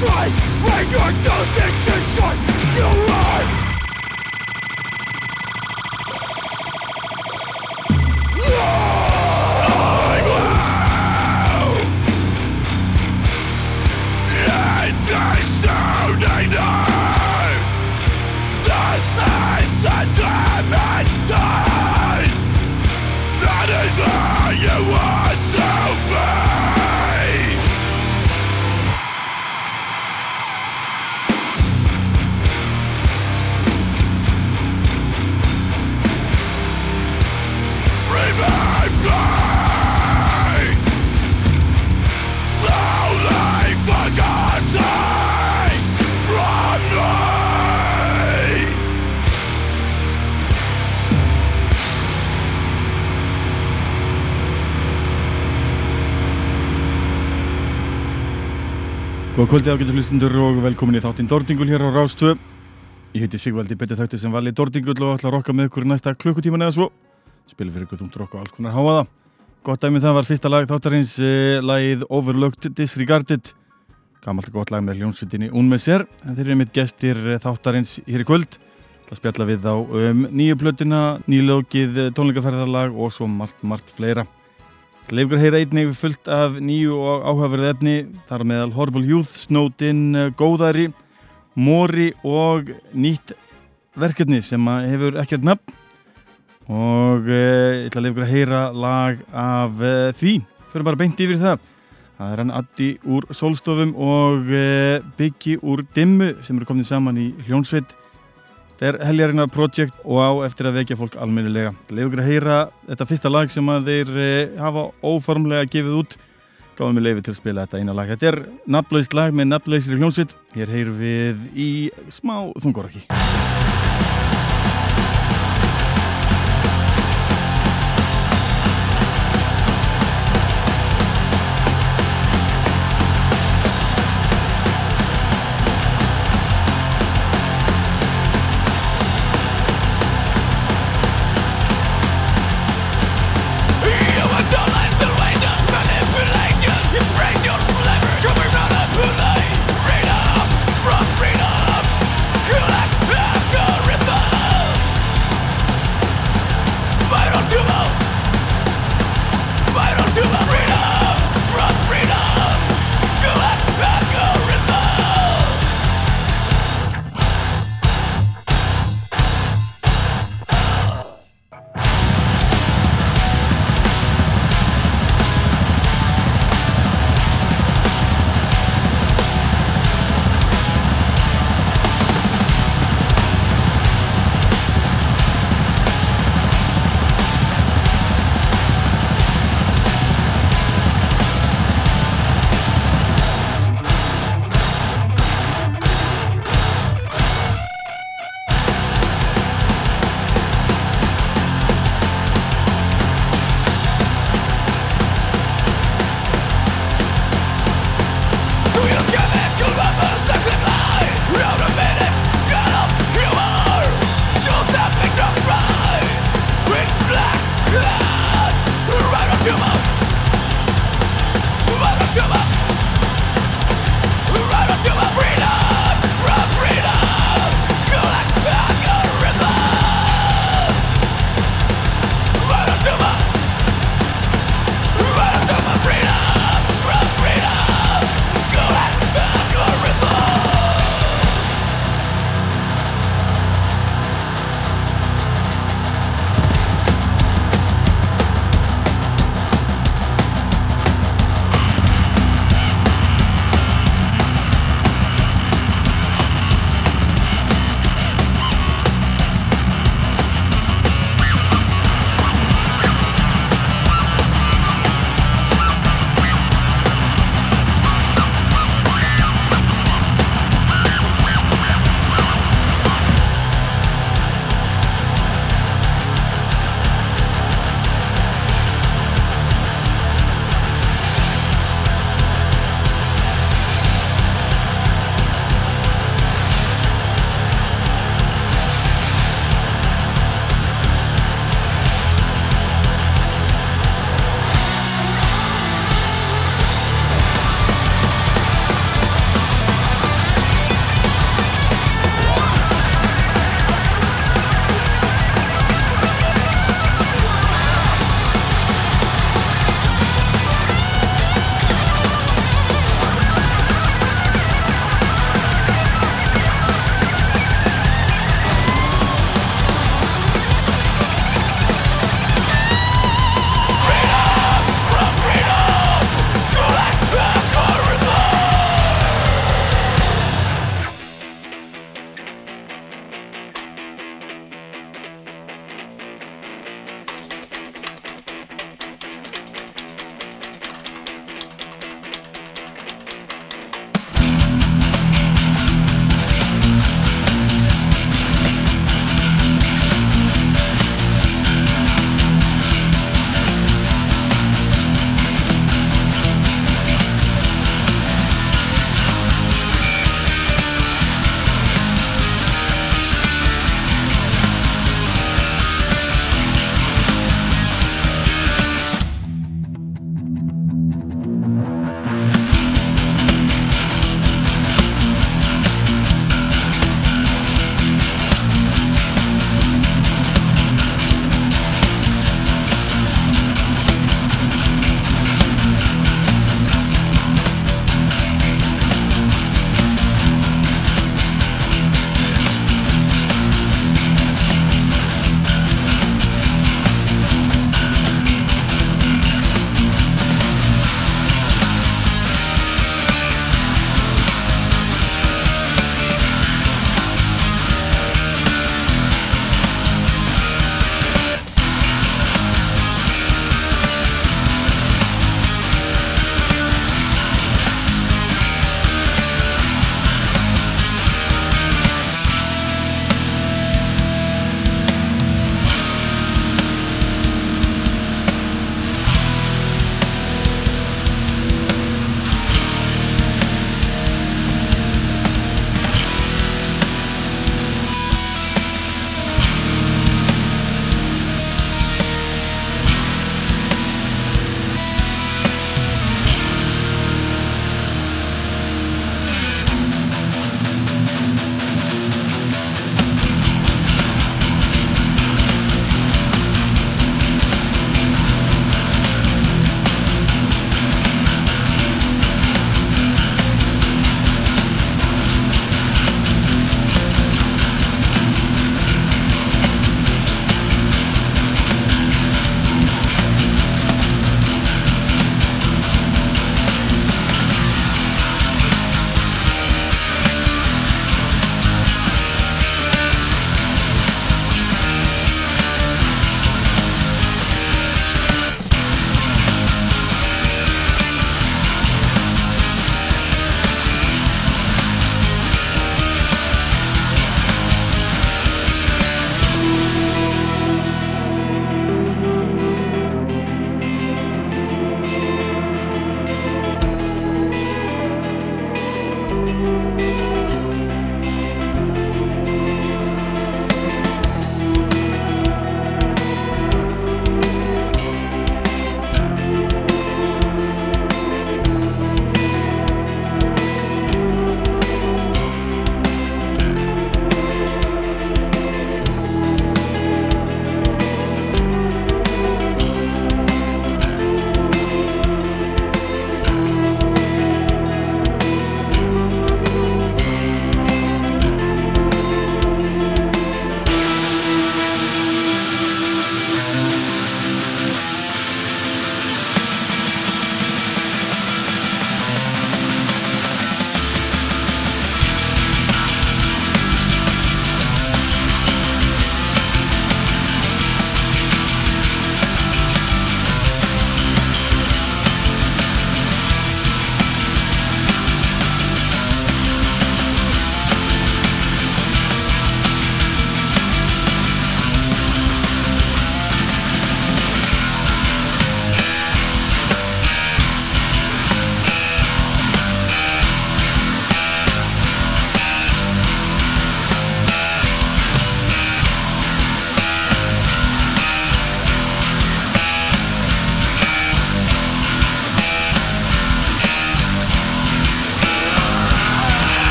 fight. When your dosage is short You are Góða kvöldi ágættu hlustundur og velkomin í þáttinn Dordingul hér á Rástvö. Ég heiti Sigvaldi Betið Þætti sem vali Dordingul og ætla að rokka með ykkur næsta klukkutíman eða svo. Spilum fyrir ykkur þúmt rokk og alls konar háaða. Gott dæmið það var fyrsta lag þáttarins eh, lagið Overlooked Disregarded. Gammalt gott lag með hljónsvitinni Unmeser. Þeir eru mitt gestir eh, þáttarins hér í kvöld. Það spjalla við á um, nýju plötuna, nýlókið eh, tónleikaferðarlag og svo margt, margt fleira. Leifgur heyra einnig fullt af nýju og áhugaverð efni, þar meðal Horrible Youth, Snowdin, eh, Góðari, Mori og nýtt verkefni sem hefur ekkert nafn og eh, ég ætla að leifgur að heyra lag af eh, því, fyrir bara beint yfir það. Það er hann Addi úr Solstofum og eh, Byggi úr Dimmu sem eru komnið saman í hljónsveit. Þetta er heljarinnar projekt og á eftir að vekja fólk almennilega. Leifur að heyra þetta fyrsta lag sem að þeir eh, hafa óformlega gefið út. Gáðum við leiði til að spila þetta eina lag. Þetta er nafnlaust lag með nafnlausri hljómsitt. Hér heyrum við í smá þungoraki.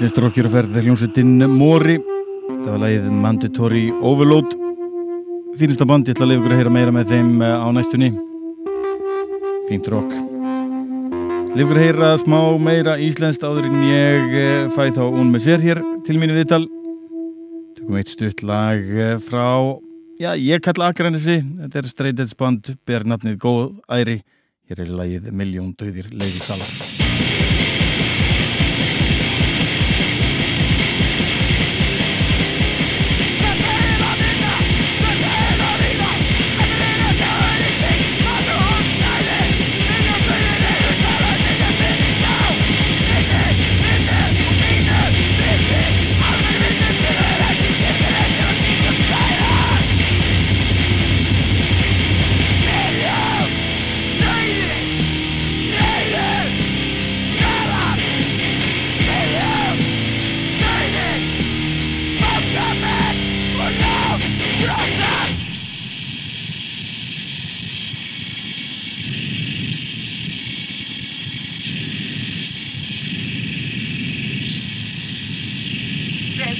Íslenskt ferða hljómsveitinn Mori. Það var lagið Mandatory Overload. Fínasta band, ég ætla að leiða ykkur að heyra meira með þeim eh, á næstunni. Fínt rock. Leiða ykkur að heyra smá meira íslenskt áður en ég eh, fæ þá hún með sér hér til mínu viðtal. Tökum eitt stutt lag eh, frá já, ég kalla Akranissi þetta er Straight Edge band, ber nafnið Góð Æri. Hér er lagið Miljón döðir leiði salar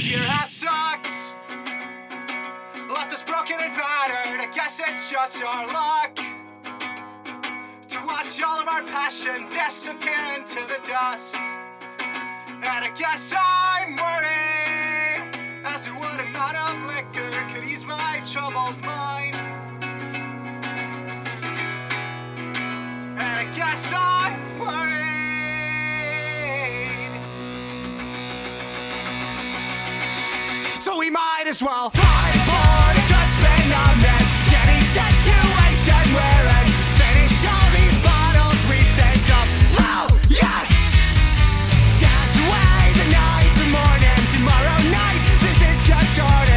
Year has sucked. Left us broken and battered. I guess it's just our luck. To watch all of our passion disappear into the dust. And I guess I'm as well try for a good spin situation we're in. Finish all these bottles we sent up. Oh, yes! Dance away the night, the morning, tomorrow night. This is just started.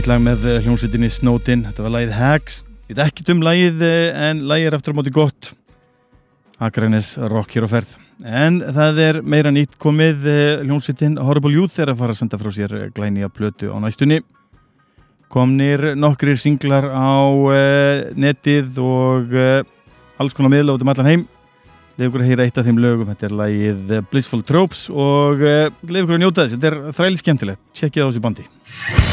Nýtt lag með eh, hljómsveitinni Snowdin, þetta var lagið Hags. Ég veit ekki um lagið eh, en lagið er eftir á móti gott. Akranes rock hér á ferð. En það er meira nýtt komið eh, hljómsveitin Horrible Youth er að fara að senda frá sér glænýja plötu á næstunni. Komnir nokkrir singlar á netið og alls konar miðla út um allan heim. Leif ykkur að heyra eitt af þeim lögum, þetta er lagið Blissful Tropes og leif ykkur að njóta þess, þetta er þræli skemmtilegt, tjekkið á þessu bandi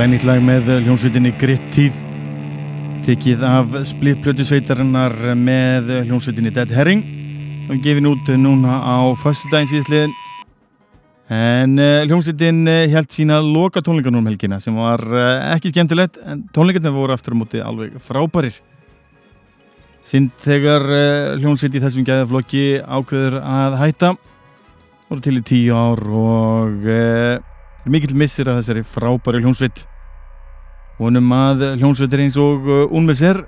Glænýtt lag með hljómsveitinni Grittíð tekið af splittplötu sveitarinnar með hljómsveitinni Dead Herring. Og gefin út núna á föstudaginn síðsliðin en uh, hljómsveitin held sína loka tónleikarnum um helgina sem var uh, ekki skemmtilegt en tónleikarnir voru aftur á móti alveg frábærir. Sint þegar hljómsveit í þessum gæðaflokki ákveður að hætta voru til í tíu ár og mikill missir að þessari frábæri hljómsveit vonum að hljómsveitir eins og uh, Unmeser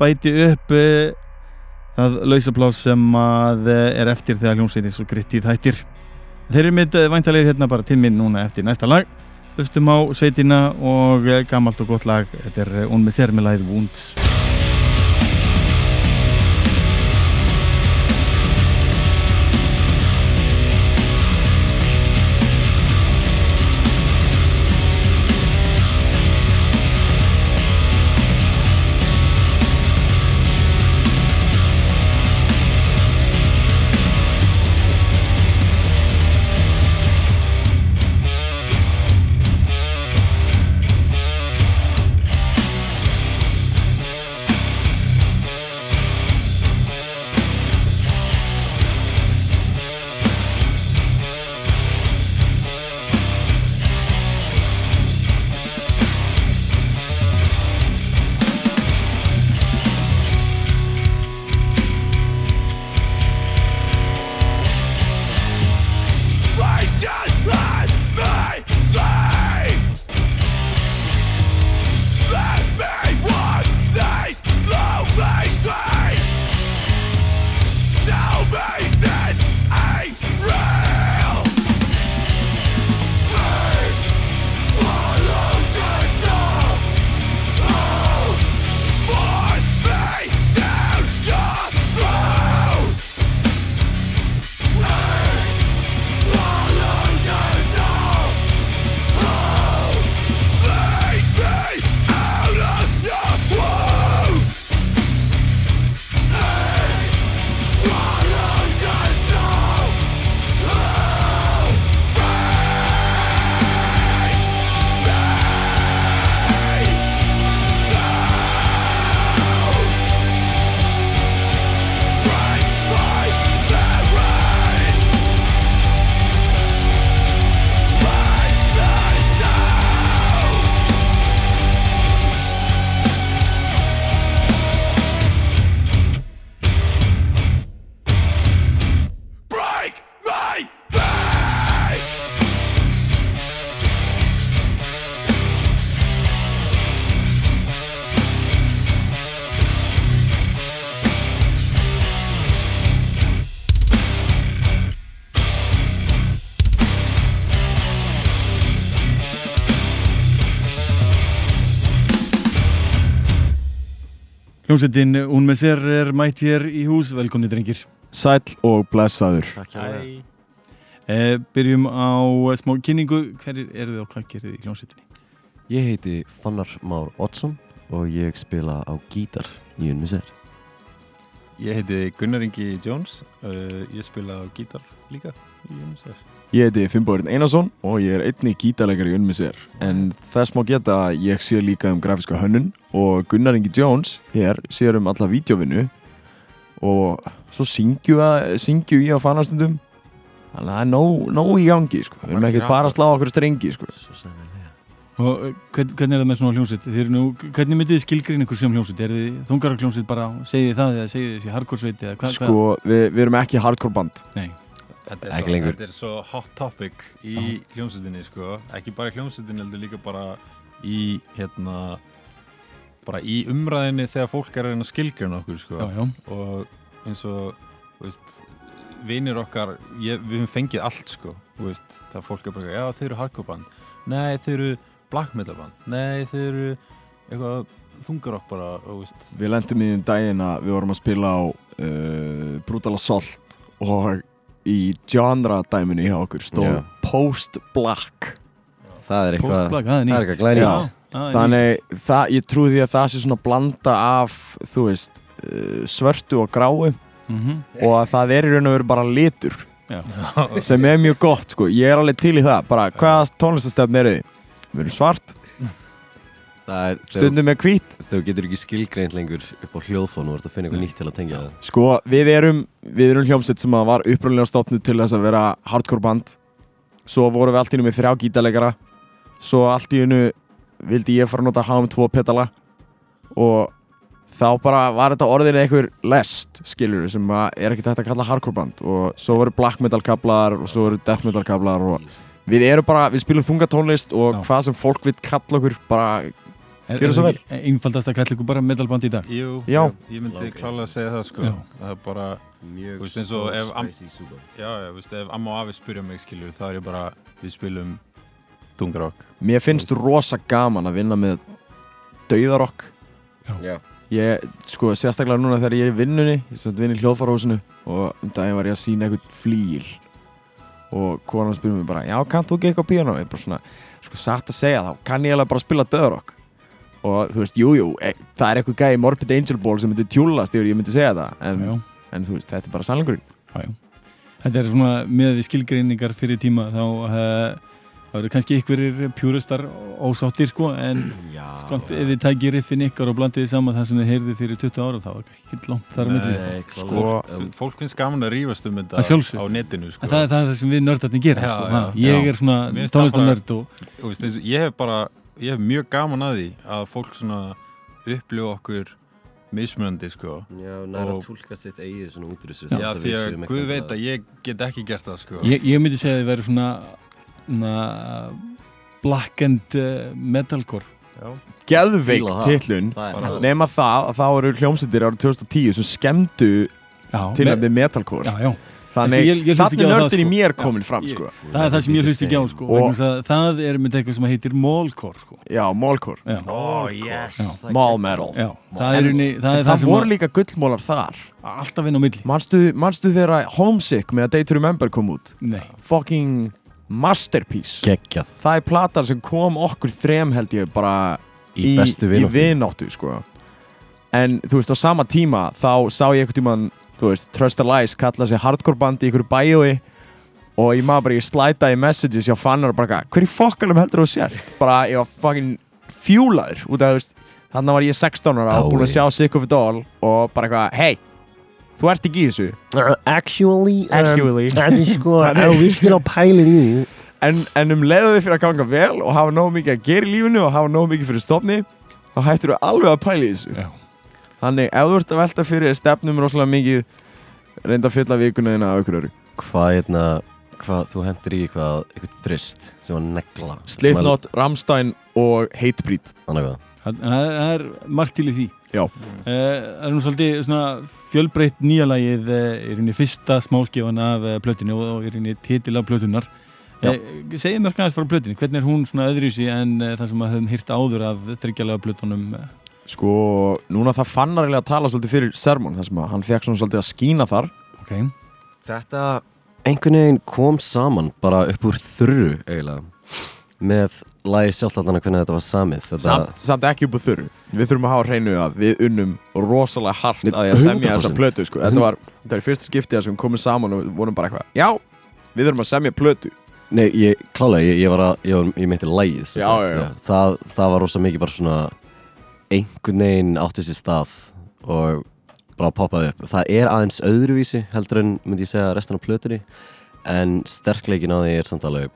bæti upp uh, það lausaplás sem að uh, er eftir þegar hljómsveitin svo grittið hættir þeir eru mitt væntalegir hérna bara til minn núna eftir næsta lag. Hlustum á sveitina og gamalt og gott lag. Þetta er Unmeser með lagið Wounds Hljómsveitin Unmeser er mætt hér í hús, velkomni drengir Sæll og blessaður Takk hjá það. eh, Byrjum á eh, smá kynningu Hverjir eru þið og hvað gerir þið í hljómsveitinni? Ég heiti Fannar Már Oddsson og ég spila á gítar í Unmiser. Ég heiti Gunnar Ingi Jones, uh, ég spila á gítar líka í UNICEF. Ég heiti Finnbórin Einarsson og ég er einni gítarleikari í Unmisir en þess má geta að ég sé líka um grafíska hönnun og Gunnar Ingi Jones hér sér um alla vídeovinnu og svo syngju, að, syngju í á fanastundum þannig að það er nóg, nóg í gangi sko. við erum ekkert bara að slá okkur strengi sko. Og eh, hvern, hvernig er það með svona hljómsveit? Þið eru nú, hvernig myndið þið skilgrein ykkur sem hljómsveit? Er þið þungarar hljómsveit bara, segið þið það eða segið þið þessi hardcore sveit eða hvað? sko, við, við erum ekki hardcore band? Nei, Þetta er, svo, þetta er svo hot topic í hljómsveitinni, sko. Ekki bara í hljómsveitinni, heldur líka bara í, hérna, bara í umræðinni þegar fólk er að reyna að skilgjörna okkur, sko. já, já, Og eins og, veist, vinir okkar, ég, við höfum fengið allt, sko. Veist, það fólk er bara, já, þeir eru hardcore band. Nei, þeir eru black metal band. Nei, þeir eru eitthvað þungarokk bara, þú veist. Við lendum í um daginn að við vorum að spila á uh, Brutal Assault og í genre dæminu hjá okkur stóð Já. Post Black Það er eitthvað postblag, það er nýtt er eitthvað glænýtt. Já. nýtt. Þannig, það, ég trúi því að það sé svona blanda af, þú veist, uh, svörtu og gráu Mhm. og að það er í raun og veru bara litur Já. sem er mjög gott, sko. Ég er alveg til í það, bara hvaða tónlistastefn eru þið? Við erum svart er, stundum með hvít þú getur ekki skilgreint lengur upp á hljóðfón og ert að finna eitthvað nýtt til að tengja það. Sko, við erum, við erum hljómsett sem var uppröðlega stopnud til þess að vera hardcore band. Svo vorum við allt í einu með þrjá gítalegara Svo allt í einu vildi ég fara að nota HM2 pedala. Og þá bara var þetta orðin einhver lest, skilur sem er ekkert hægt að kalla hardcore band. Og svo voru black metal kablar og svo voru death metal kablar og Við erum bara, við spilum þunga tónlist og Já. hvað sem fólk vil kalla okkur bara Er, Gjörðu svo ekki einfaldast að kalla ykkur bara metalband í dag? Jú, Já. ég myndi klálega að segja það sko. Já. Það er bara, Mjög veist, eins og ef am- spicy súpa. Já, já, veist, ef amma og afi spyrja mig skilur þá er ég bara, við spilum þungarokk Mér finnst rosa gaman að vinna með dauðarokk. Já, Ég, sko, sérstaklega núna þegar ég er í vinnunni Ég sem vinn í hljóðfarhúsinu Og um daginn var ég að sína eitthvað flýl. Og konan spyrir mig bara Já, kannt þú ekki eitthvað á píano? Ég bara svona, sko, satt að segja þá Kann ég alveg bara spila dauðarokk Og þú veist, jú, jú, e, það er eitthvað gæði Morbid Angel Ball sem myndi tjúlast Yfir ég myndi segja það En, Já, en þú veist, þetta er bara sannleikurinn. Þetta er svona með því skilgreiningar fyrir tíma þá uh, það eru kannski ykkurir pjúristar ósáttir sko en sko, ef þið tækir riffin ykkar og blandið þið saman þar sem þið heyrði fyrir 20 ára þá er kannski ekki langt þar á milli sko. Nei, Sko, klálega Fólk, finnst gaman að rífast um þetta Að á netinu sko. Það það, er það sem við nördarnir gera Já, sko, já. Ég er svona tónlistarnörd og- ég hef bara, ég hef mjög gaman að því að fólk svona upplifa okkur mismunandi sko. Já, næra Og- að tólka sitt eigið svona út úr þessu. Já, því að Guð veit að ég get ekki gert það sko. Ég, ég myndi segja að þið verður svona na, black and uh, metalcore. Já, Geðveik Fíla það. titlun. Það er Nema það að þá eru hljómsveitir árið 2010 sem skemmdu já, tilnæmdi metalcore. Já, já. Þannig, Sko, þannig það, nördin í sko. mér komin fram, Ég- sko. það er það sem ég hlust ekki á sko, Og- vegna þess að það er með eitthvað sem heitir mólcore sko. Já, málkor. Já, Oh, yes Já. Mall metal. Já, það er, unni, það, er Það, það sem voru að- líka gullmólar þar. Alltaf inn á milli. Manstu, þegar Homesick með A Day to Remember kom út? Nei, Fucking masterpiece. Geggjað. Það er platar sem kom okkur þrem held ég bara Í bestu í vináttu vináttu sko. En þú veist á sama tíma þá sá ég eitthvað tíman þú veist, Trust the Lies kalla sig hardcore band í ykkur bæjói og ég maður bara, ég slæta í messages hjá fannar og bara, eitthvað, hver í fokkalum heldur þú sér? Bara, ég var fucking fjúlaður út af, þú veist, þannig var ég 16 ára og búin að sjá Sick of It All og bara eitthvað, hei, þú ert ekki í þessu. Actually, Actually. um, en sko, Þannig- ef við virkilega pælir í því. En, en um leiðu þið fyrir að ganga vel og hafa nógu mikið að gera í lífinu og hafa nógu mikið fyrir stofni þá hættir þú alveg að pæla í þessu. Já, Þannig, ef þú ert að velta fyrir stefnum rosalega mikið reynda að fylla vikuna þína af ykkur öru Hvað, hérna Hvað, þú hendur í eitthvað Eitthvað þrist Sem var negla Slipknot, Rammstein og Hatebreed. Þannig að það, það er margt til í því. Já. Eh, Það er nú svolítið svona fjölbreytt nýja lagið eh, í rauninni fyrsta smáskifan af eh, plötunni og, í rauninni titil af eh, Segðu mér kannast frá plötunni, hvernig er hún svona öðruvísi en það sem að höfum hýrt áður af þryggjalega plötunum? Sko, núna það fannar eiginlega að tala svolítið fyrir Sermon þar sem að hann fekk svona svolítið að skína þar Ok, Þetta einhvern veginn kom saman bara upp úr þurru eiginlega með lagi sjálft allan hvernig þetta var samið þetta, samt, samt ekki upp á þurru Við þurfum að hafa hreinu að við unnum rosalega hart að ég að semja 100%. þessa plötu sko. Þetta var, þetta var fyrsta skiptið sem við komum saman og vorum bara eitthvað Já, við þurfum að semja plötu Nei, ég, klálega, ég, ég var að, ég, var, ég meinti lagið sem Já, sagt, já, já. Það, það var rosa mikið bara svona einhvern veginn átti sér stað og bara poppaði upp. Það er aðeins öðruvísi heldur en myndi ég segja restan af plötunni en sterkleikin á því er samt alveg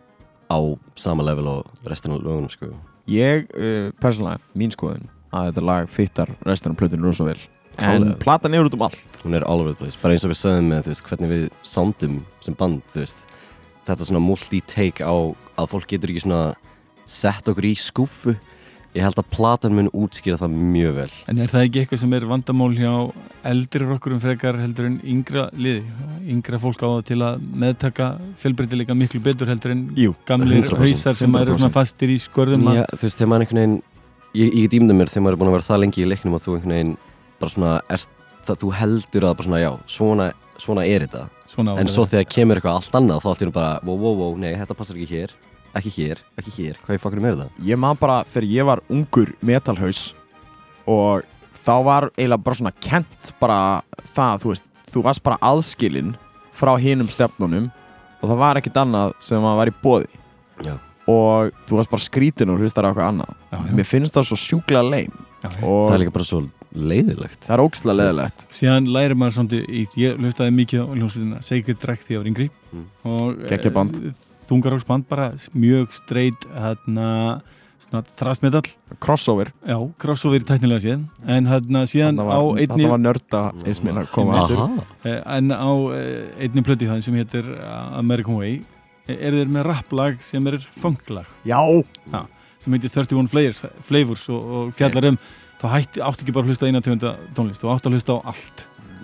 á sama level og restan af lögunum sko. Ég, uh, persónulega, mín skoðun að þetta lag fittar restan af plötinu rosa vel. En platan er út um allt. Hún er all over the place, bara eins og við sögum með veist, hvernig við soundum sem band veist, þetta svona multi-take á að fólk getur ekki svona sett okkur í skúfu ég held að platan mun útskýra það mjög vel. En er það ekki eitthvað sem er vandamál hjá eldri rockurum frekar heldur en yngra liði, yngra fólk á það til að meðtaka fjölbreytileika miklu betur heldur en Jú, gamlir 100%, hausar sem eru svona 100%. fastir í skorðum að Já, þú veist, þegar maður einhvern veginn ég, ég ímynda mér þegar maður er búin að vera það lengi í leiknum að þú einhvern veginn bara svona er, það, þú heldur að bara svona já, svona, svona er þetta. Svona en svo þegar kemur eitthvað allt annað þá allir bara, wow, wow, wow, nei, þetta passar ekki hér ekki hér, ekki hér, hvað í fokkurum er þetta? Ég man bara þegar ég var ungur metalhaus og þá var eiginlega bara svona kent bara það, þú veist, þú varst bara aðskilinn frá hinum stefnunum og það var ekkert annað sem að var í bóði Já. og þú varst bara skrítin og hlustar á eitthvað annað Já, já. mér finnst það svo sjúklega leim Það er líka bara svo leiðilegt það er ógstlega leðilegt síðan lærir maður svona í, ég hlustaði mikið á hljómsveitina Sacred Track þegar ég var yngri Mm. og band. Þungaróksband bara mjög streit hérna svona þrastmetall crossover. Já, crossover tæknilega séð. En hérna síðan Þarna á var, einni þarna var nörda ismin að koma eh, en á eh, einni plöti það sem heitir American Way eh, er þeir með rapplag sem er funklag. Já, sem heitir 31 Flavors, flavors og, og fjallar um þá hætti, átti ekki bara að hlusta eina tegunda tónlist þú átti að hlusta á allt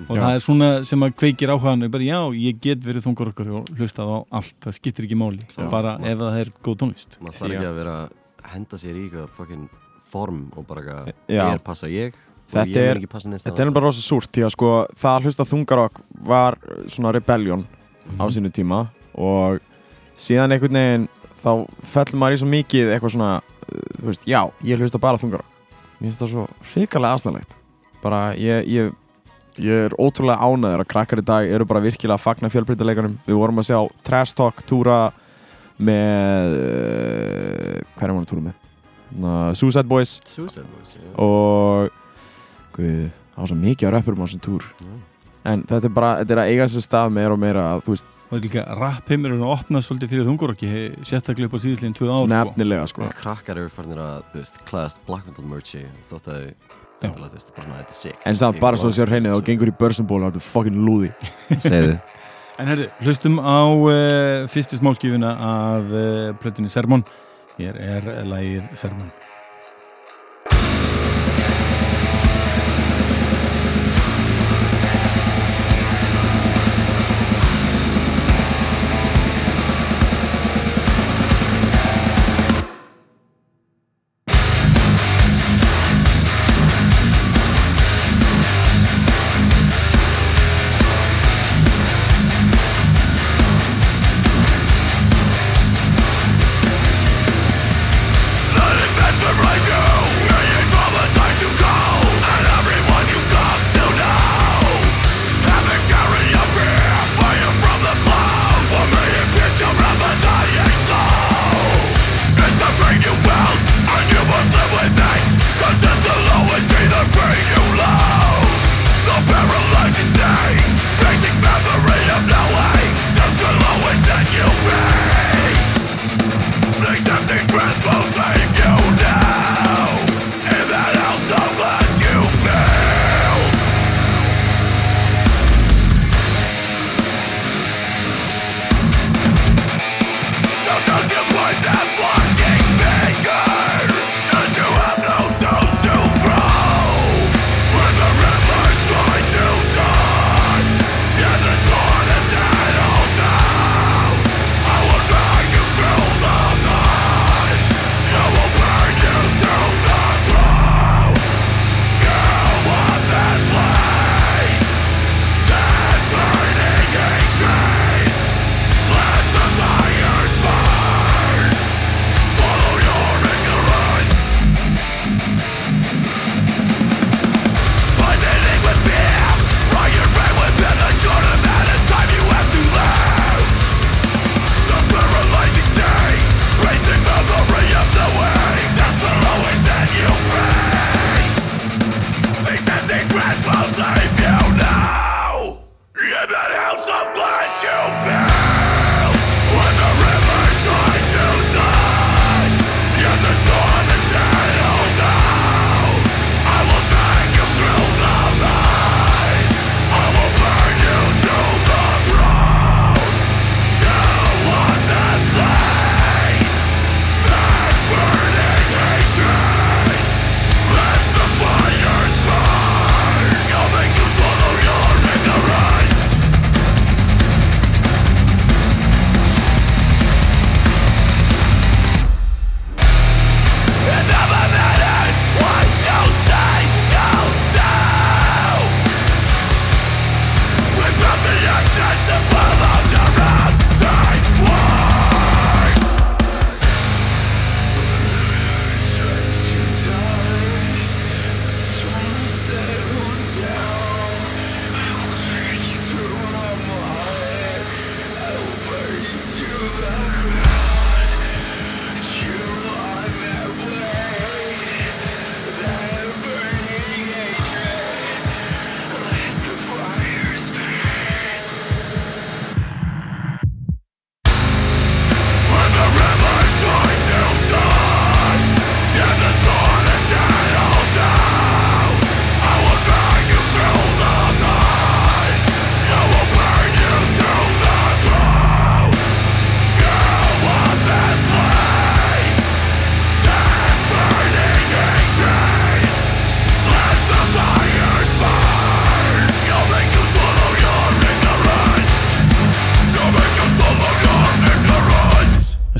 og Já. það er svona sem að kveikir áhugaðan bara já, ég get verið þungur okkur og hlustað á allt, það skiptir ekki máli Já. bara ef það er góð tónlist Maður þarf ekki að vera að henda sér í eitthvað fucking form og bara Já. er passa ég og Þetta ég er- ekki passa neins þetta er bara rosa súrt því að sko það að hlusta þungarokk var svona rebellion á Mhm. sínu tíma og síðan einhvern veginn þá fellur maður í svo mikið eitthvað svona þú veist, já, ég hlusta bara þungarokk mér finnst það svo hrikalega asnalegt bara ég, ég ég er ótrúlega ánæður að krakkar í dag eru bara virkilega að fagna fjölbreytileikunum við vorum að sjá Trash Talk túra með uh, hvað er maður að túra með? Na, Suicide Boys Suicide Boys já. og guð, það var svo mikið á rappurum á þessum túr Já. en þetta er bara, þetta er að eiga sér stað meira og meira að þú veist, og líka rappheimur er að opna svolítið fyrir þungur okki sérstaklega upp á síðislegin tvö ár sko. nefnilega sko Krakkar eru farnir að, þú veist, klæðast black metal merchi þótt að Þú veist, bara svona, þetta er sick. En samt bara svo sér hreinu þá gengur í börsunból og þetta er fucking lúði. Segðu. En herðu, hlustum á uh, fyrstu smálskifuna af uh, plötunni Sermon. Hér er lagið Sermon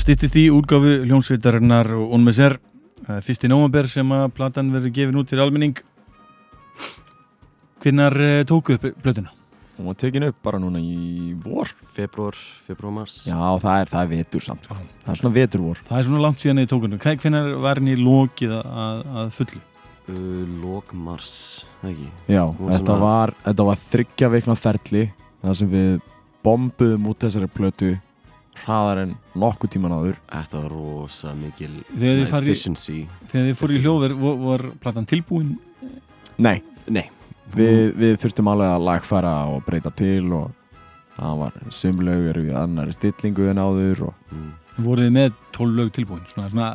styttist í útgáfu hljónsveitarinnar og Unmeser fyrsti nómabær sem að platan verður gefin út fyrir almenning Hvinnar tóku upp plötuna? Hún var tekin upp bara núna í vor Februar, februar, mars Já, það er, það er vetur samt sko. Það er svona vetur vor Það er svona langt síðan þið tókunum Hvinnar var henni lokið að, að fullu? uh, Lók mars, það ekki Já, þetta svona- var, þetta var þryggja veikna ferli þar sem við bombuðum út þessari plötu hraðar en nokkuð tíman áður. Þetta var rosa mikil Þegar þið svona farið- efficiency. Þegar þið fóru í hljóðver var, var platan tilbúin? Nei, Nei, við, við þurftum alveg að lagfæra og breyta til og það var sumlaugur við annari stillingu en áður og mm. Voruð þið með 12 lög tilbúin? Svona, svona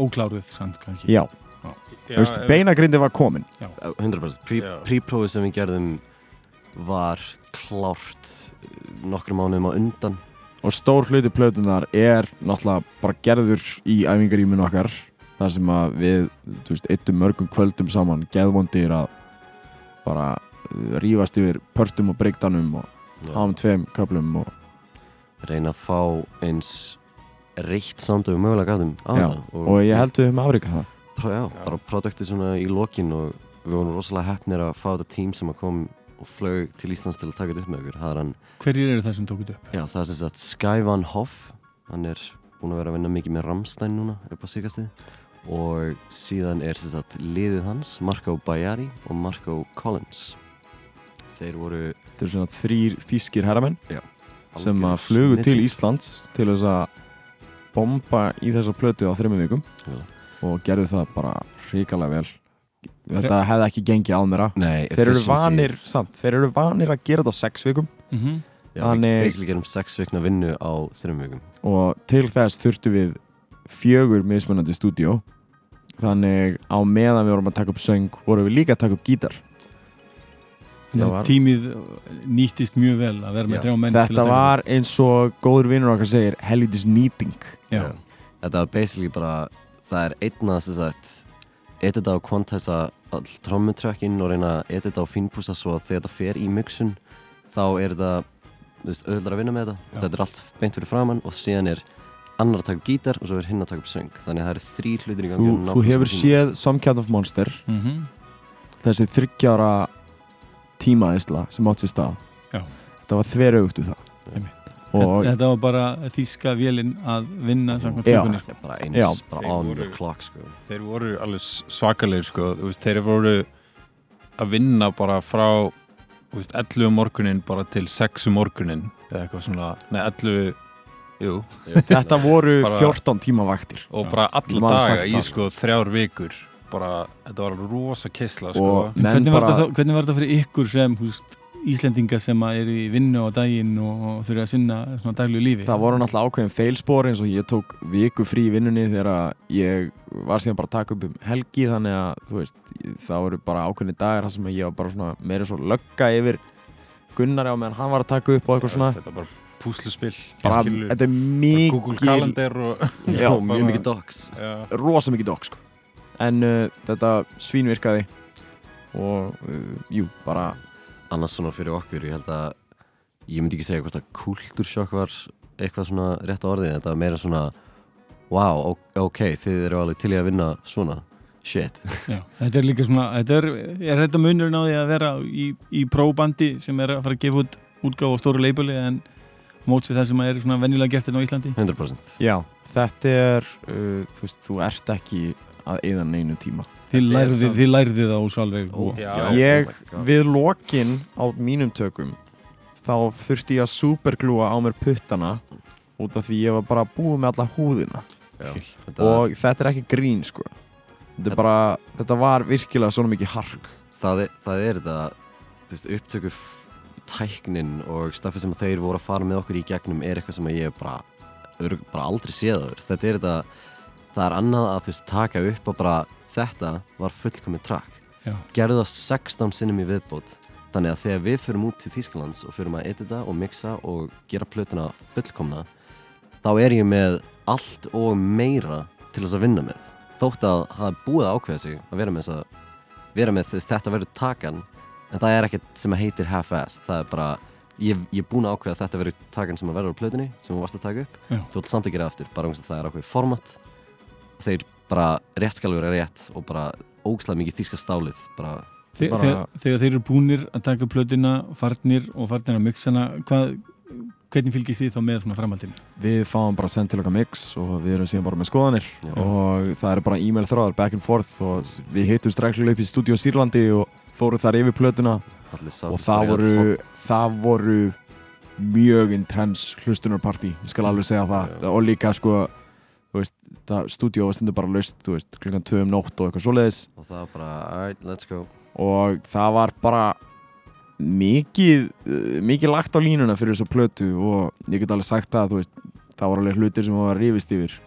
ókláruð samt kannski? Já, Já, þú veist, beinagrindi var komin. 100% Pre- Já. Pre-prófið sem við gerðum var klárt uh, nokkrum mánuðum á undan og stór hluti plötunar er náttúrulega bara gerður í æfingaríminu okkar þar sem að við, þú veist, eittum mörgum kvöldum saman, geðvondir að bara uh, rífast yfir pörtum og breykdanum og háum tveim köflum og reyna að fá eins reitt samt og mögulega gætum á það og ég held við höfum afrikað það. Pró, já, Já. bara produktið svona í lokin og við vorum rosalega hefnir að fá þetta tím sem að kom og flög til Íslands til að taka þetta upp með okkur er Hverjir eru það sem tókuð upp? já það er sem sagt Sky Van Hoff hann er búinn að vera að vinna mikið með Ramstein núna upp á síkastið og síðan er sem sagt liðið hans Marco Bajari og Marco Collins þeir voru Þetta eru svona þrýr þýskir herramenn sem að flugu til. Íslands til þess að bomba í þessa plötu á þreymum vikum Já. og gerðu það bara hrikalega vel Þetta hefði ekki gengið að mér Nei, Þeir eru vanir, samt, þeir eru vanir að gera þetta á sex vikum. Mm -hmm. Já, Þannig- við basically gerum sex vikna vinnu á þreim vikum. Og til þess þurftu við fjögur mismunandi stúdíó. Þannig á meðan við vorum að taka upp söng vorum við líka að taka upp gítar. Var- að tímið nýttist mjög vel að vera með Já. þrjá menn að Þetta var eins og góður vinnur okkar segir helvitis nýting. Já. Þetta var basically bara það er einn að þess að edita og quantæsa all trommutrökkin og reyna að edita og fínpúsa svo að þegar þetta fer í mixun þá er þetta þú veist, auðvitað að vinna með þetta Já. þetta er allt beint fyrir framann og síðan er annar að taka upp gítar og svo er hinn að taka upp söng þannig að það eru þrý hlutir í gangi Þú, þú hefur séð Some Kind of Monster Mhm. þessi þryggjára tímaðisla sem átt sér stað Já. Þetta var þveraugt við það Einmitt. Og Þetta var bara þýska vélinn að vinna samkvæmt klukkunni sko. bara eins, Já. bara on voru- the clock sko. þeir voru alveg svakalegir sko, þú veist, þeir voru að vinna bara frá þú veist, 11 um morgunin bara til 6 um morgunin eða eitthvað svona, nei 11 jú, þetta voru Bara- 14 tíma vaktir. Og bara alla daga í það, sko þrjár vikur. Bara, þetta var rosa kissla sko, Hvernig var, bara hvernig var þetta fyrir ykkur sem húst, Íslendinga sem að eru í vinnu á daginn og þurfa að sinna svona daglegu lífi. Það voru náttúrulega ákveðin feilspor eins og ég tók viku frí í vinnunni þegar ég var síðan bara að taka upp um helgi þannig að þú veist það voru bara ákveðin dagar þar sem ég var bara svona meira svo lögga yfir Gunnari á meðan hann var að taka upp og eitthvað svona. Þetta er bara púsluspill þetta er Google mikil Calendar og Já, mjög mikið docs. Já, rosa mikið dog sko. en uh, þetta svínvirkaði og uh, jú, bara annars svona fyrir okkur, ég held að ég myndi ekki segja hvort að kultursjokk var eitthvað svona rétt á orðið þetta var meira svona wow, ok, þið eru alveg til í að vinna svona shit, Já, þetta er líka svona þetta er, er þetta munurinn á því að vera í, í próbandi sem er að fara að gefa út útgáf á stóru leibuli en móts við það sem er svona venjulega gert hérna á Íslandi? 100% já, þetta er uh, þú veist, þú ert ekki að eyða neinu tíma Þið er samt- þið lærðið það ósvalveg Ó, og, Já, ég, oh God. við lokin á mínum tökum þá þurfti ég að superglúa á mér puttana út af því ég var bara búið með alla húðina. Já, þetta, og þetta er ekki grín sko. Þetta, er bara, þetta var virkilega svona mikið hark. Það, er, það er þetta upptökur tæknin og stafið sem þeir voru að fara með okkur í gegnum er eitthvað sem ég hef bara, bara aldrei séð áður. Þetta er þetta, það er annað að þú veist, taka upp og bara þetta var fullkomið trakk Já. gerðu það 16 sinnum í viðbót. Þannig að þegar við förum út til Þýskalands og förum að edita og mixa og gera plötuna fullkomna þá er ég með allt og meira til þess að vinna með. Þótt að hafa búið ákveða sig að vera með þess að vera með þess þetta verður takan en það er ekkert sem að heitir half-assed. Það er bara ég, er búin að ákveða að þetta verður takan sem að verður á plötunni sem þú varst að taka upp. Já. þú ætla samt að gera aftur, bara um að það er ákveðið format. Þeir bara rétt skal vera rétt og bara ógislega mikið þýska stálið bara, Þe, Bara- þegar, þegar þeir eru búnir að taka plötina, farnir og farnir að mixana, hvað, hvernig fylgist þið þá með svona framhaldinu? Við fáum bara send til okkar mix og við erum síðan bara með skoðanir Já. og það er bara e-mail þráðar back and forth og við hittum stræklega upp í stúdíu á Sýrlandi og fórum þar yfir plötuna og það voru, það voru mjög intens hlustunarparti, ég skal alveg segja það Já. og líka sko veist, það stúdíu var stundu bara laust þú veist, klukkan 2 um nótt og eitthvað svoleiðis. Og það var bara, alright, let's go. Og það var bara mikið mikið lagt á línuna fyrir þessa plötu og ég get alveg sagt það þú veist, það var alveg hlutir sem var rífist yfir.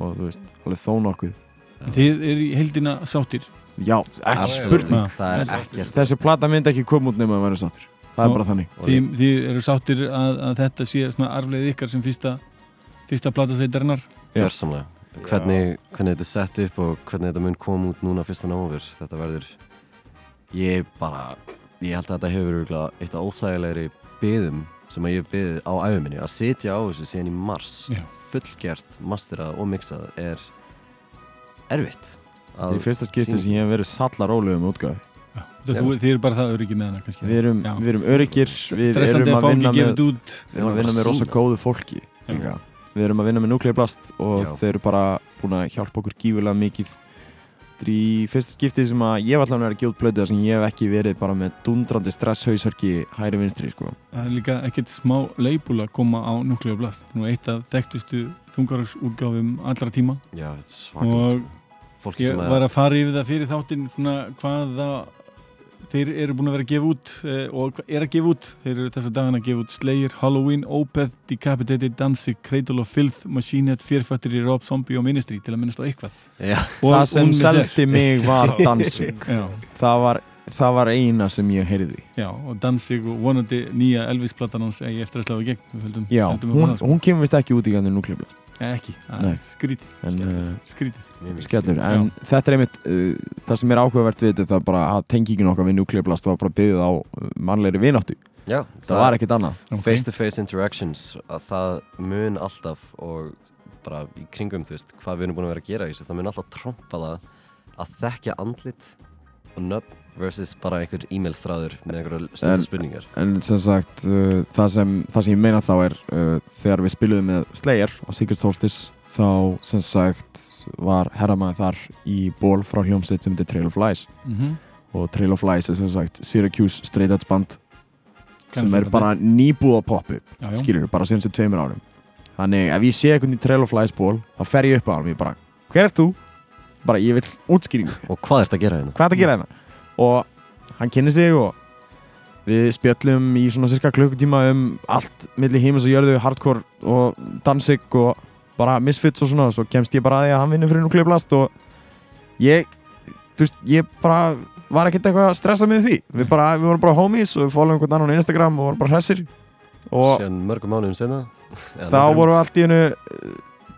Og þú veist, alveg þó nokkuð. Þið eru í heldina sáttir. já, ekki Absolutt. spurning. Það er ekkert. Þessi plata myndi ekki koma út nema að vera sáttur það Og- er bara þannig. Þið, þið eru sáttir að, að þetta sé svona arfleið ykkar sem fyrsta, fyrsta platasveitarinnar. Já. gjörsamlega hvernig, hvernig þetta er sett upp og hvernig þetta mun koma út núna fyrsta nómur þetta verður ég bara, ég held að þetta hefur eitt af óþægilegri byðum sem að ég hef byðið á æfuminni að sitja á þessu síðan í mars Já. fullgert, masterað og mixað er erfitt þetta er fyrsta skipti sem ég hef verið salla rólega um þú, þið eru bara það öryggi með hana kannski. við erum, Já. við erum öryggir við erum að vinna með, þetta út. við erum að vinna með rosa góðu fólki líka. Við erum að vinna með Nuclear Blast og Já. þeir eru bara búin að hjálpa okkur gífulega mikið þetta er í fyrsta skipti sem að ég var allavega að gera út plötu þar sem ég hef ekki verið bara með dundrandi stresshausverki hæri vinstri sko. Það er líka ekkert smá leipul að koma á Nuclear Blast. Nú eitt af þekktustu þungarúsúrgáfum allra tíma. já, Og fólki Ég sem var að að fara yfir það fyrir þáttinn svona hvaða þeir eru búin að vera að gefa út eh, og er að gefa út. Þeir eru þessa dagana að gefa út Slayer, Halloween, Opeth Decapitated, Danzig, Cradle of Filth Machine Head, Fear Factory, Rob Zombie og Ministry til að minnast á eitthvað. Já, og það sem seldi mig var Danzig. Það var, það var eina sem ég heyrði. Já, og Danzig og vonandi nýja Elvis-platan hans eigi eftir að slá í gegn. Höldum, já, höldum hún, hún, hún, kemur vist ekki út í gæðinu Nuclear Blast ekki, Nei. að, skrítið. En skrítið. mikið. skellur, en þetta er einmitt uh, það sem er áhugavert við þetta það bara að tengingin okkar við Nuclear Blast var bara byggðið á mannlegri vináttu. Já, það var ekkert annað. Ok. face to face interactions að það mun alltaf og bara í kringum þú veist hvað við erum búin að vera að gera í þessu það mun alltaf trompa það að þekkja andlit og nöfn versus bara einhver e-mail þráður með einhverja stundu spurningar En sem sagt, uh, það, sem, það sem ég meina þá er uh, þegar við spiluðum með Slayer á Secret Solstice þá sem sagt var herramæði þar í ból frá hljómsveit sem heitir Trail of Lies mm -hmm. og Trail of Lies er sem sagt Syracuse Straight Edge band sem Kannski er bara nýbúið að poppa upp já, já. skilur bara síðan sem tveimur árum þannig ef ég sé einhvern í Trail of Lies ból þá fer ég upp á hann og ég bara hver ert þú? bara ég vil útskýringu og hvað ert að gera hérna? hvað er það að gera hérna? Og hann kynni sig og við spjöllum í svona cirka klukkutíma um allt milli heimis og jörðu, hardcore og dansik og bara misfits og svona. Svo kemst ég bara að því að hann vinnur fyrir núklega blast og ég þú veist, ég bara var ekkert eitthvað að stressa með því. Við, bara, við vorum bara homies og við fólum einhvern annan á Instagram og vorum bara hressir. Og mörgum mánuðum senna þá vorum við allt í hennu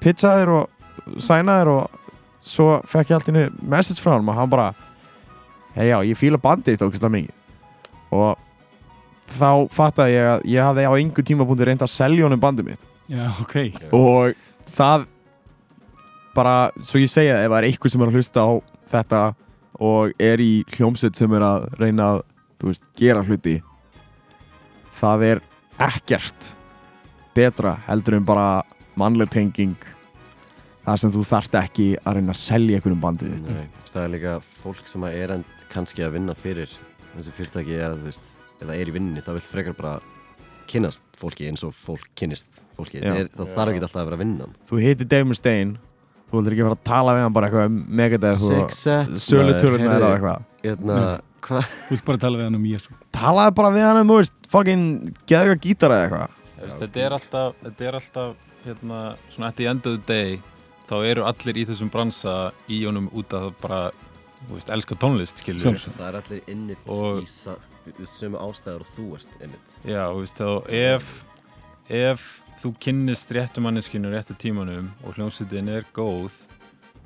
pizzaðir og sænaðir og svo fekk ég allt í hennu message frá hann og hann bara já, ég fíla bandið þetta ógæslega mikið. Og þá fattaði ég að ég hafði á einhver tímapunkti reynd að selja honum bandið mitt. Já, ok. Og það bara, svo ég segja ef það er einhver sem er að hlusta á þetta og er í hljómsett sem er að reyna að, þú veist, gera hluti það er ekkert betra heldur en bara mannleg tenging það sem þú þarft ekki að reyna að selja einhverjum bandið þitt. Nei, það er líka fólk sem er en kannski að vinna fyrir þessi fyrirtæki er að þú veist eða er í vinninni, það vil frekar bara kynnast fólki eins og fólk kynnist fólki, Já. það, er, það þarf ekki alltaf að vera vinnan þú hittir Dave Mustaine þú vildur ekki fara að tala við hann bara eitthvað um set sölutölunar eða eitthvað. hérna, hvað þú vilt bara tala við hann um Jésu talaði bara við hann um, þú veist, fucking geðu eitthvað gítar eða eitthvað. Þetta er alltaf, þetta er alltaf hérna, svona at the end of the day þá eru allir í þessum bransa í honum út að bara þú veist, elska tónlist, það er allir innit Og- í sömu ástæður og þú ert innit. Já, þú veist, þá ef ef þú kynnist réttu manneskinu réttu tímanum og hljómsveitin er góð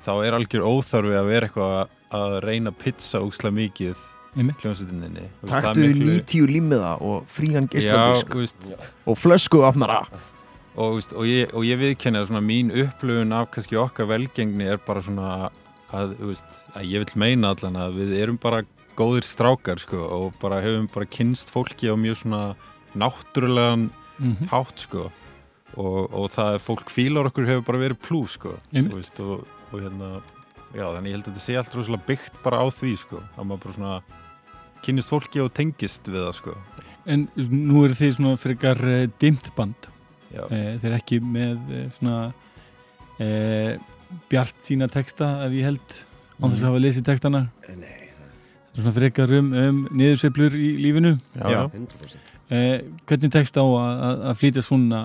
þá er algjör óþarfi að vera eitthvað að reyna að pizza óksla mikið hljómsveitinni Taktu miklu- lítíu límiða og frían Já, þú veist, og flösku afnara og, og ég, og ég viðkenni að svona mín upplöfun af kannski okkar velgengni er bara svona að, veist, að ég vil meina allan að við erum bara góðir strákar sko, og bara hefum bara kynst fólki á mjög svona náttúrulegan Mhm. hátt sko og, og það að fólk fílar okkur hefur bara verið plús sko. Þú veist, og, og hérna já þannig ég held að þetta sé allt rosalega byggt bara á því sko að maður bara svona kynnist fólki og tengist við það sko En nú eru þið svona frekar uh, dimt band já, uh, Þeir ekki með uh, svona uh, bjart sína texta að ég held án þess að hafa lesið textana. Nei, Þetta er svona frekar um, um niðursveiflur í lífinu. Já, Já. já. 100% uh, Hvernig tekst á að, að, að flytja svona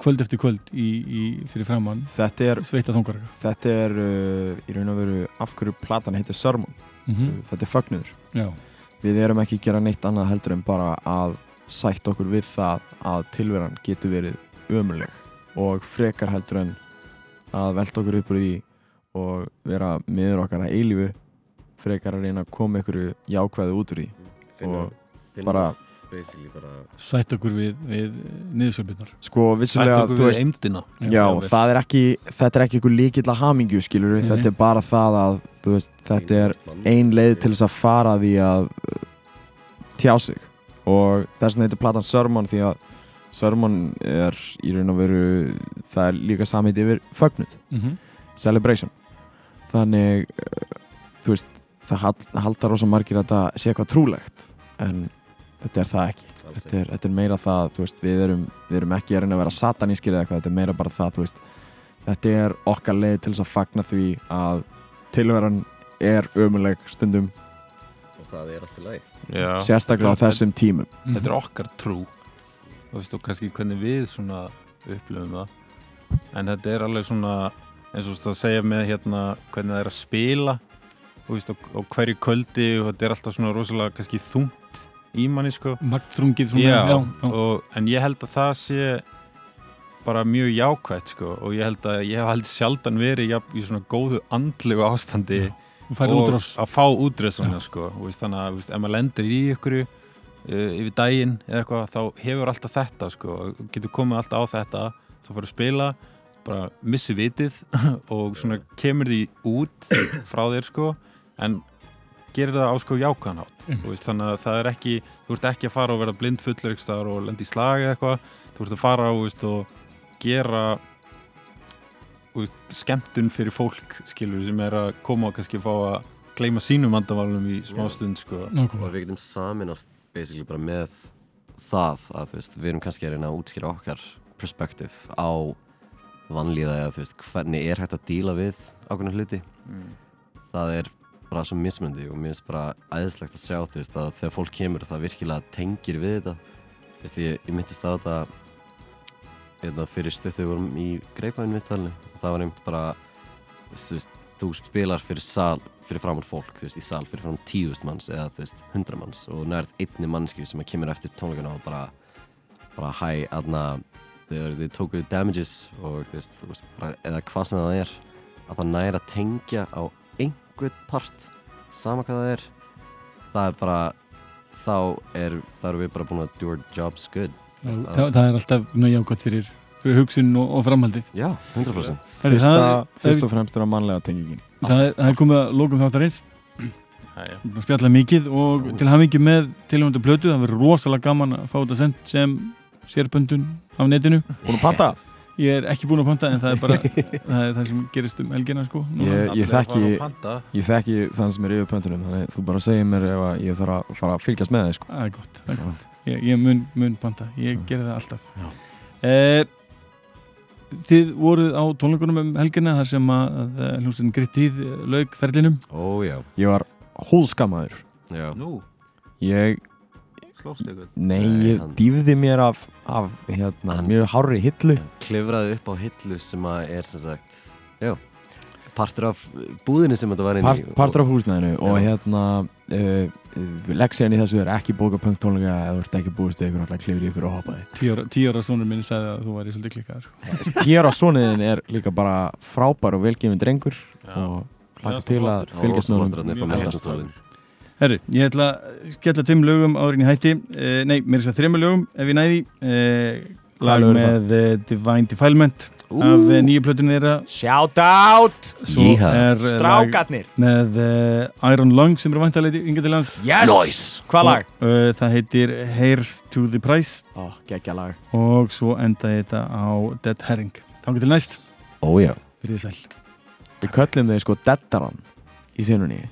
kvöld eftir kvöld í, í, fyrir framann Þetta er, þetta er uh, í raun og veru af hverju platan heitir Sermon. Mm Þetta er fögnuður. Já, Við erum ekki að gera neitt annað heldur en bara að sætt okkur við það að tilveran getur verið ömuleg og frekar heldur en að velta okkur upp úr því og vera miður okkar að eilífu frekar að reyna að koma ykkur jákvæði út úr því. Finna, Og bara- basically bara sætt okkur við, við niðursveiflunar Sko Sætt vissulega, okkur þú við eimdina Já, það er ekki, þetta er ekki ykkur líkill að hamingju skilur Nei, þetta nei. er bara það að þú veist, þetta er ein leið til þess að fara því að uh, tjá sig. Og þess vegna heitir platan Sermon því að Sermon er í raun og veru það er líka samheit yfir fögnuð, mm -hmm. celebration. Þannig uh, þú veist, það hal- halda rosa margir að þetta sé eitthvað trúlegt en þetta er það ekki. Þetta er, þetta er meira það, þú veist, við erum, við erum ekki að reyna að vera satanískir eða eitthvað, þetta er meira bara það, þú veist, þetta er okkar leið til þess að fagna því að tilveran er ömuleg stundum, og það er alltaf Já. sérstaklega á þessum tímum. þetta er okkar trú og, veist, og kannski hvernig við svona upplifum það. En þetta er alveg svona eins og það segja með hérna hvernig það er að spila. Og, veist, og, og hverju kvöldi og þetta er alltaf svona rosalega kannski þungt í manni sko. Magdrungið svona já, já, já. Og, en ég held að það sé bara mjög jákvætt sko. Og ég held að ég hef held sjaldan verið í svona góðu andlegu ástandi og að fá útrás svona, sko, og veist, þannig að ef maður lendir í ykkur uh, yfir daginn eða eitthvað þá hefur alltaf þetta sko, getur komið alltaf á þetta þá fyrir að spila, bara missi vitið og svona kemur því út frá þér sko en gerir það á sko jákvæðanátt Mm. veist, þannig að það er ekki þú ert ekki að fara og vera blind fullur ykkur staðar og lendi í slagi eða eitthvað þú ert að fara og, veist, og gera og skemmtun fyrir fólk skilur sem er að koma og kannski fá að gleyma sínum vandamálum í smá stund sko. og við getum saminast basically bara með það að þú veist, við erum kannski að reyna að útskýra okkar perspektíf á vanlíða eða þú veist, hvernig er hægt að díla við ákveðna hluti mm. það er bara svo mismundi og mér finnst bara æðislegt að sjá þú veist að þegar fólk kemur það virkilega tengir við þetta þú veist ég, ég myndist á þetta eða fyrir stöttu við vorum í greipæðin viðtalinu og það var einmitt bara þú veist, þú spilar fyrir sal fyrir framann fólk, þú veist, í sal fyrir framann tíðust manns eða þú veist, hundra manns og nærð einni mannskju sem að kemur eftir tónleikana og bara bara hæ, aðna þegar þið tókuðu damages og þú veist, þú veist bara, eða hvað sem það er að það næra að tengja á einhvern part sama hvað það er það er bara þá er, þá erum við bara búin að do our jobs good. Veist, það, það er alltaf ná, jákvæmt fyrir, fyrir hugsun og, og framhaldið já, 100% Herri, Fyrsta, það, fyrst og fremst er að mannlega tengingin. það, er- það er komið að lókum þáttarins Æja. Við erum að spjalla mikið og til hafingi með tilhjóndu plötu, það verður rosalega gaman að fá þetta sendt sem sérböndun af netinu. Búin að panta? Ég er ekki búin að panta en það er bara það, er það sem gerist um helgina sko. Núna. Ég, ég þekki, á þekki þann sem er yfir pöntunum, þannig þú bara segir mér ef ég þarf að fara að fylgjast með þig, sko. Það er gott, það er gott. Ég, ég mun, mun panta, ég gerði það alltaf. Já. Eh, þið voruð á tónleikunum um helgina þar sem að, hljómsveitin Grittið lauk ferlinum. ó já, Ég var hólskamaður. já, Nú, Ég, slóst ykkur nei, Nei, ég hann- dýfði mér af, af hérna, Hann- mjög hárri hillu. klifraði upp á hillu sem að er sem sagt já, partur af búðinni sem þetta var inn Part, í partur af húsnæðinu og Já. hérna uh, leksiðan í þessu er ekki bóka punk tónleika eða þú ert ekki búist í ykkur alltaf klifur í ykkur og hoppaði ára sonur minn sagði að þú væri svolítið klikkað. Sko. Tíara svoniðin er líka bara frábær og velgefin drengur Já. og hlaka til að fylgjast meðalstólinn. Herru, ég ætla að skella tveim lögum en ég hætti uh, Nei, mér er þess að þremur lögum ef ég næði Hvaða Lag með uh, Divine Defilement. Af uh, nýju plötunni þeirra. Shout out! Lag Strákarnir! með uh, Iron Lung sem eru vantalegi yngar til hans Yes! Nice. Hvað lag? Og, uh, Það heitir Hairs to the Price. Ó, geggja lag. Og svo enda þetta á Dead Herring. Þannig til næst, Ójá sæl. Við köllum þeir sko Deddaran í sinunni